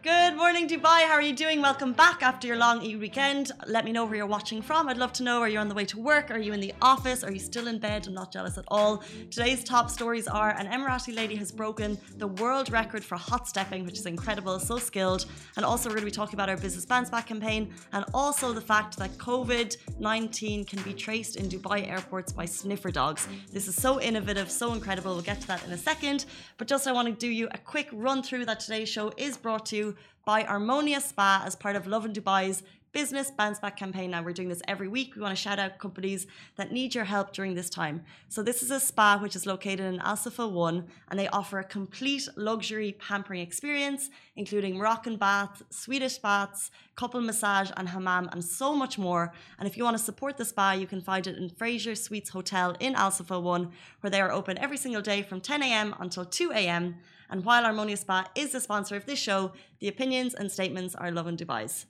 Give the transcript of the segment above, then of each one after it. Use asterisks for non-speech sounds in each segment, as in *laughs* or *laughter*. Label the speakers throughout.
Speaker 1: Good morning, Dubai. How are you doing? Welcome back after your long e weekend. Let me know where you're watching from. I'd love to know are you on the way to work? Are you in the office? Are you still in bed? I'm not jealous at all. Today's top stories are an Emirati lady has broken the world record for hot stepping, which is incredible, so skilled. And also, we're going to be talking about our Business Bounce Back campaign and also the fact that COVID 19 can be traced in Dubai airports by sniffer dogs. This is so innovative, so incredible. We'll get to that in a second. But just I want to do you a quick run through that today's show is brought to you by Armonia Spa as part of Lovin Dubai's business bounce back campaign. Now we're doing this every week. We want to shout out companies that need your help during this time. So this is a spa which is located in Al Safa 1 and they offer a complete luxury pampering experience including Moroccan bath, Swedish baths, couple massage and hammam and so much more. And if you want to support the spa, you can find it in Fraser Suites Hotel in Al Safa 1 where they are open every single day from 10 a.m. until 2 a.m. And while Armonia Spa is the sponsor of this show, the opinions and statements are Lovin Dubai's.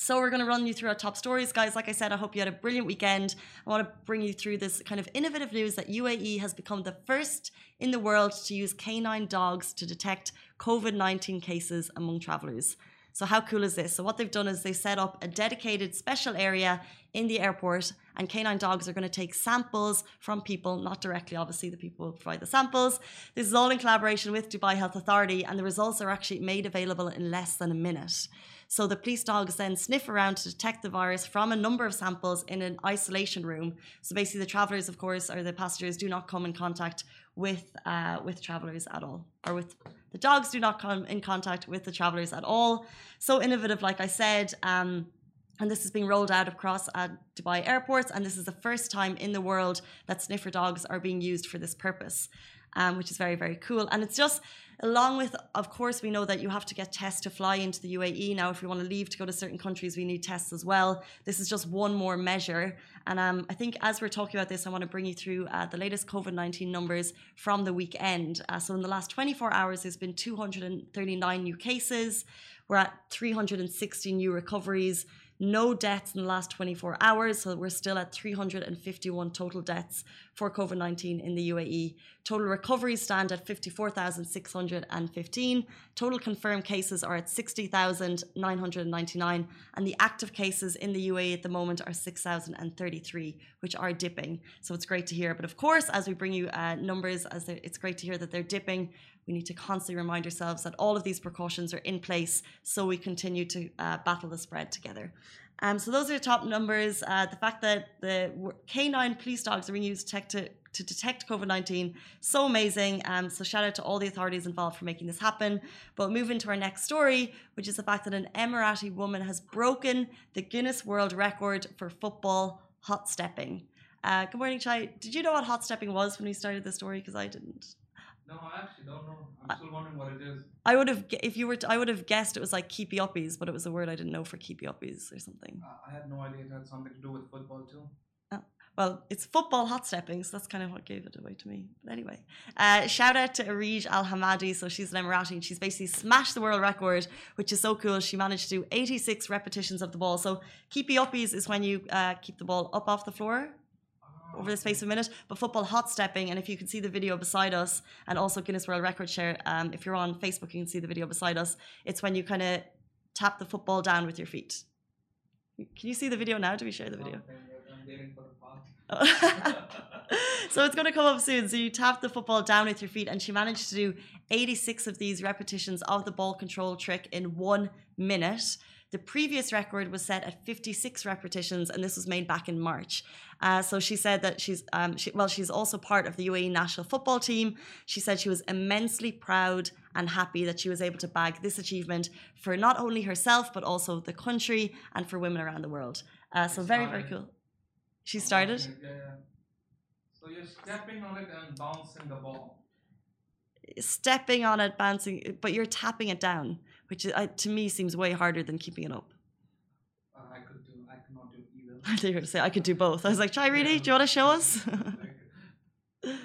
Speaker 1: So we're going to run you through our top stories, guys. Like I said, I hope you had a brilliant weekend. I want to bring you through this kind of innovative news that UAE has become the first in the world to use canine dogs to detect COVID-19 cases among travelers. So how cool is this? So what they've done is they set up a dedicated special area in the airport and canine dogs are going to take samples from people, not directly, obviously, the people provide the samples. This is all in collaboration with Dubai Health Authority, and the results are actually made available in less than a minute. So the police dogs then sniff around to detect the virus from a number of samples in an isolation room. So basically, the travelers, of course, or the passengers, do not come in contact with uh, with travelers at all, or with the dogs do not come in contact with the travelers at all. So innovative, like I said. Um, and this is being rolled out across uh, Dubai airports, and this is the first time in the world that sniffer dogs are being used for this purpose, um, which is very, very cool. And it's just, along with, of course, we know that you have to get tests to fly into the UAE. Now, if we want to leave to go to certain countries, we need tests as well. This is just one more measure. And um, I think as we're talking about this, I want to bring you through uh, the latest COVID 19 numbers from the weekend. Uh, so, in the last 24 hours, there's been 239 new cases. We're at 360 new recoveries no deaths in the last 24 hours. So we're still at 351 total deaths for COVID 19 in the UAE. Total recoveries stand at 54,615. Total confirmed cases are at 60,999. And the active cases in the UAE at the moment are 6,033, which are dipping. So it's great to hear. But of course, as we bring you uh, numbers, as it's great to hear that they're dipping, we need to constantly remind ourselves that all of these precautions are in place so we continue to uh, battle the spread together. Um, so those are the top numbers. Uh, the fact that the canine police dogs are being used to detect, to, to detect COVID-19, so amazing. Um, so shout out to all the authorities involved for making this happen. But move into our next story, which is the fact that an Emirati woman has broken the Guinness World Record for football hot stepping. Uh, good morning, Chai. Did you know what hot stepping was when we started the story? Because I didn't.
Speaker 2: No, I actually don't know. I'm still wondering what it is.
Speaker 1: I would have, if you were, to, I would have guessed it was like keepy uppies, but it was a word I didn't know for keepy uppies or something.
Speaker 2: Uh, I had no idea it had something to do with football too.
Speaker 1: Oh, well, it's football hot stepping, so that's kind of what gave it away to me. But anyway, uh, shout out to Arij Al Hamadi. So she's an Emirati and she's basically smashed the world record, which is so cool. She managed to do 86 repetitions of the ball. So keepy uppies is when you uh, keep the ball up off the floor over the space of a minute. But football hot stepping, and if you can see the video beside us, and also Guinness World Record share, um, if you're on Facebook, you can see the video beside us. It's when you kind of tap the football down with your feet. Can you see the video now? Do we share the video? *laughs* so it's going to come up soon. So you tap the football down with your feet, and she managed to do 86 of these repetitions of the ball control trick in one minute. The previous record was set at 56 repetitions, and this was made back in March. Uh, so she said that she's, um, she, well, she's also part of the UAE national football team. She said she was immensely proud and happy that she was able to bag this achievement for not only herself, but also the country and for women around the world. Uh, so very, very cool. She started?
Speaker 2: Yeah, yeah. So you're stepping on it and bouncing the ball.
Speaker 1: Stepping on it, bouncing, but you're tapping it down which uh, to me seems way harder than keeping it up.
Speaker 2: Uh, I could do, I cannot do either. *laughs*
Speaker 1: I thought you were say I could do both. I was like, try really? Do you want to show us? *laughs* *laughs*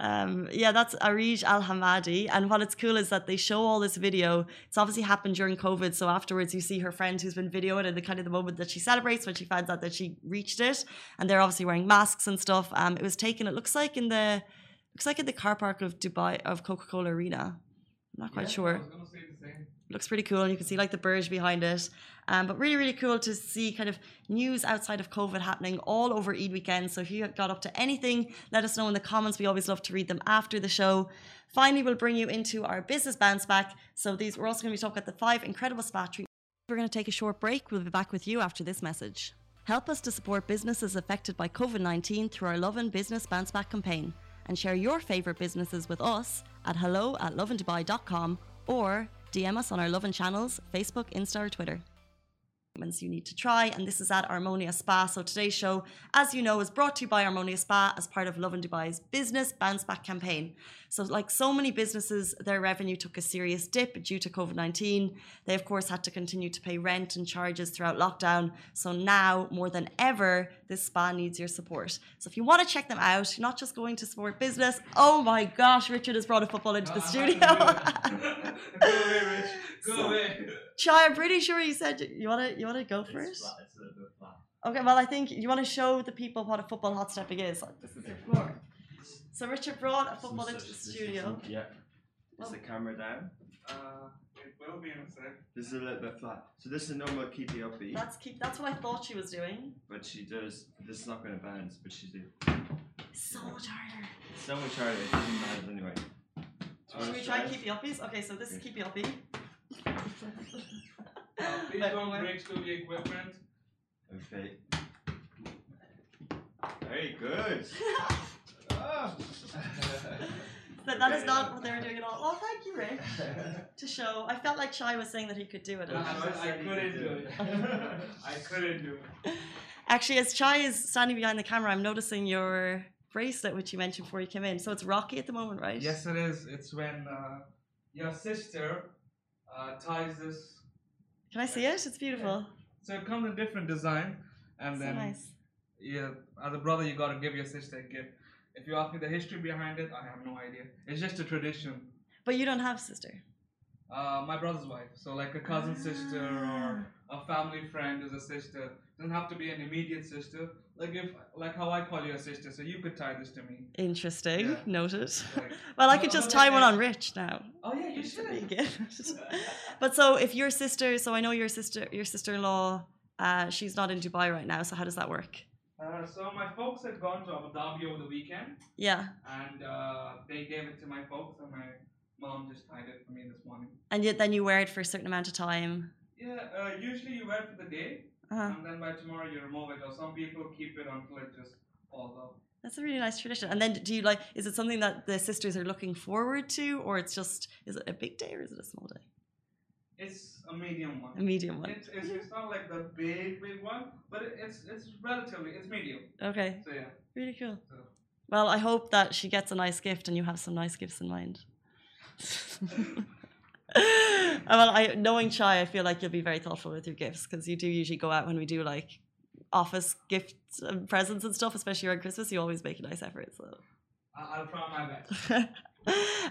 Speaker 1: Um, yeah, that's Arij Al Hamadi. And what it's cool is that they show all this video. It's obviously happened during COVID. So afterwards, you see her friend who's been videoing and the kind of the moment that she celebrates when she finds out that she reached it. And they're obviously wearing masks and stuff. Um, it was taken, it looks like in the looks like in the car park of Dubai of Coca Cola Arena. I'm not quite
Speaker 2: Yeah,
Speaker 1: sure
Speaker 2: I was gonna say.
Speaker 1: Looks pretty cool you can see like the bird behind it. Um, but really really cool to see kind of news outside of covid happening all over eid weekend. So if you got up to anything let us know in the comments. We always love to read them after the show. Finally we'll bring you into our business bounce back. So these we're also going to be talking about the five incredible spa treatments we're going to take a short break. We'll be back with you after this message. Help us to support businesses affected by covid-19 through our Lovin business bounce back campaign and share your favorite businesses with us at hello at lovindubai.com or DM us on our Lovin channels, Facebook, Insta, or Twitter. You need to try, and this is at Armonia Spa. So today's show, as you know, is brought to you by Armonia Spa as part of Lovin Dubai's business bounce back campaign. So, like so many businesses, their revenue took a serious dip due to COVID 19. They, of course, had to continue to pay rent and charges throughout lockdown. So, now more than ever, this spa needs your support. So, if you want to check them out, you're not just going to support business. Oh my gosh, Richard has brought a football into the
Speaker 2: I'm
Speaker 1: studio.
Speaker 2: not gonna do it. Go away, Rich. Go
Speaker 1: So-
Speaker 2: away.
Speaker 1: Chai, I'm pretty sure you said you- you want to you want to go
Speaker 3: It's
Speaker 1: first.
Speaker 3: flat, it's a bit flat.
Speaker 1: Okay, well, I think you want to show the people what a football hot stepping is. Like, this is your floor. So Richard brought a football
Speaker 3: Some
Speaker 1: into the
Speaker 3: such- this is
Speaker 1: studio.
Speaker 3: Yeah. Is the camera down?
Speaker 2: Uh,
Speaker 3: This is a little bit flat. So this is a normal keepy uppy,
Speaker 1: That's keep. That's what I thought she was doing.
Speaker 3: but she does. This is not going to bounce, but she's do.
Speaker 1: So much harder.
Speaker 3: So much harder. It doesn't bounce anyway.
Speaker 1: Should we try keepy uppies? Okay, so this is keepy uppy.
Speaker 2: Uh, please
Speaker 1: Wait,
Speaker 2: don't
Speaker 1: wait.
Speaker 2: break through the equipment.
Speaker 3: Okay. Very good. *laughs*
Speaker 2: Ah. *laughs*
Speaker 1: That, that is not what they were doing at all. Well, thank you, Rick, *laughs* to show. I felt like Chai was saying that he could do it.
Speaker 2: I, I, *laughs* I couldn't do it. I couldn't do it.
Speaker 1: Actually, as Chai is standing behind the camera, I'm noticing your bracelet, which you mentioned before you came in. So it's Rakhi at the moment, right?
Speaker 2: Yes, it is. It's when uh, your sister uh, ties this.
Speaker 1: Can I see it? It's beautiful.
Speaker 2: So it comes in different design, and
Speaker 1: so
Speaker 2: then
Speaker 1: nice.
Speaker 2: yeah, as a brother, you gotta give your sister a gift. If you ask me the history behind it, I have no idea. It's just a tradition.
Speaker 1: But you don't have a sister.
Speaker 2: Uh, my brother's wife, so like a cousin sister or a family friend is a sister. Doesn't have to be an immediate sister. Like if, like how I call you a sister, so you could tie this to me.
Speaker 1: Interesting.
Speaker 2: Yeah.
Speaker 1: Noted.
Speaker 2: Like, *laughs*
Speaker 1: Well, I could just tie one on Rich now.
Speaker 2: oh yeah, you should. *laughs*
Speaker 1: but so if your sister, so I know your sister, your sister-in-law, uh, she's not in Dubai right now. So how does that work?
Speaker 2: Uh, so my folks had gone to Abu Dhabi over the weekend,
Speaker 1: Yeah,
Speaker 2: and uh, they gave it to my folks, and my mom just tied it for me this morning.
Speaker 1: and yet then you wear it for a certain amount of time.
Speaker 2: Yeah, uh, usually you wear it for the day,
Speaker 1: Uh-huh.
Speaker 2: and then by tomorrow you remove it, or some people keep it until it just falls off.
Speaker 1: That's a really nice tradition. And then do you like? Is it something that the sisters are looking forward to, or it's just is it a big day or is it a small day?
Speaker 2: It's a medium one.
Speaker 1: A medium one.
Speaker 2: It's, it's, it's not like the big big one, but it, it's it's relatively it's medium.
Speaker 1: Okay,
Speaker 2: So yeah.
Speaker 1: really cool.
Speaker 2: So.
Speaker 1: Well, I hope that she gets a nice gift and you have some nice gifts in mind. *laughs* well, I knowing Chai, I feel like you'll be very thoughtful with your gifts because you do usually go out when we do like office gifts and presents and stuff, especially around Christmas. You always make a nice effort. So,
Speaker 2: I'll try my best. *laughs*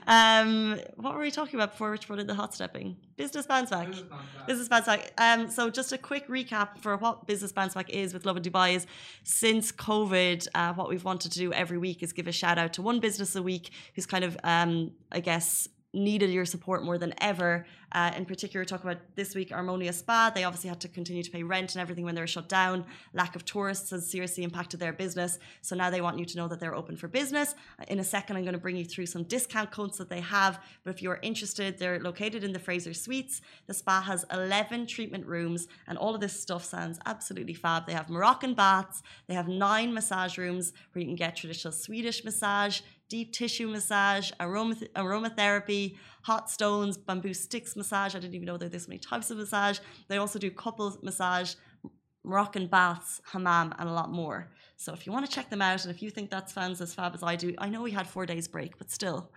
Speaker 1: um, what were we talking about before Rich brought in the hot stepping? Business bounce back.
Speaker 2: This is not bad.
Speaker 1: Business Bounce Back. Um, so just a quick recap for what Business Bounce Back is with Lovin Dubai is since COVID, uh, what we've wanted to do every week is give a shout out to one business a week who's kind of, um, I guess, needed your support more than ever. Uh, in particular, talk about this week Armonia Spa. They obviously had to continue to pay rent and everything when they were shut down. Lack of tourists has seriously impacted their business. So now they want you to know that they're open for business. In a second, I'm going to bring you through some discount codes that they have. But if you're interested, they're located in the Fraser Suites. The spa has 11 treatment rooms, and all of this stuff sounds absolutely fab. They have Moroccan baths, they have nine massage rooms where you can get traditional Swedish massage, deep tissue massage, aroma aromatherapy, hot stones, bamboo sticks massage. I didn't even know there were this many types of massage. They also do couples massage, Moroccan baths, hammam, and a lot more. So if you want to check them out, and if you think that sounds as fab as I do, I know we had four days break, but still,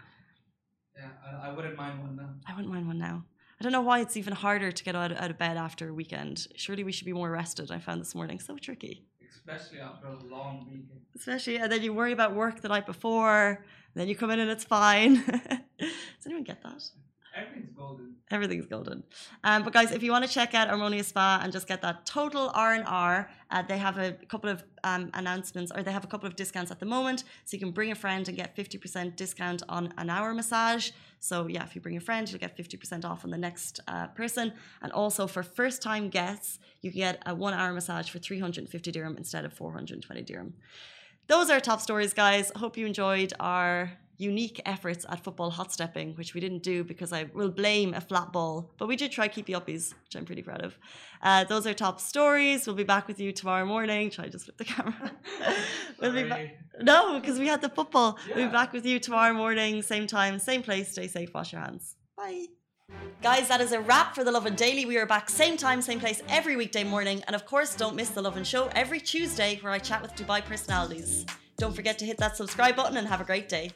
Speaker 2: Yeah, I, I wouldn't mind one now.
Speaker 1: I wouldn't mind one now. I don't know why it's even harder to get out, out of bed after a weekend. Surely we should be more rested. I found this morning so tricky.
Speaker 2: Especially after a long weekend.
Speaker 1: Especially, and then you worry about work the night before, then you come in and it's fine. *laughs* Does anyone get that?
Speaker 2: Everything's golden.
Speaker 1: Everything's golden. Um, but guys, if you want to check out Armonia Spa and just get that total R and R, uh, they have a couple of um, announcements, or they have a couple of discounts at the moment. So you can bring a friend and get fifty percent discount on an hour massage. So yeah, if you bring a friend, you'll get fifty percent off on the next uh, person. And also for first time guests, you can get a one hour massage for three hundred and fifty dirham instead of four hundred and twenty dirham. Those are top stories, guys. Hope you enjoyed our unique efforts at football hot stepping, which we didn't do because I will blame a flat ball, but we did try keepy uppies, which I'm pretty proud of. Uh, those are top stories. We'll be back with you tomorrow morning. Try to just flip the camera. *laughs* we'll be back. No, because we had the football. We'll be back with you tomorrow morning, same time, same place. Stay safe, wash your hands. Bye. Guys, that is a wrap for the Lovin Daily. We are back same time, same place every weekday morning. And of course, don't miss the Lovin Show every Tuesday where I chat with Dubai personalities. Don't forget to hit that subscribe button and have a great day.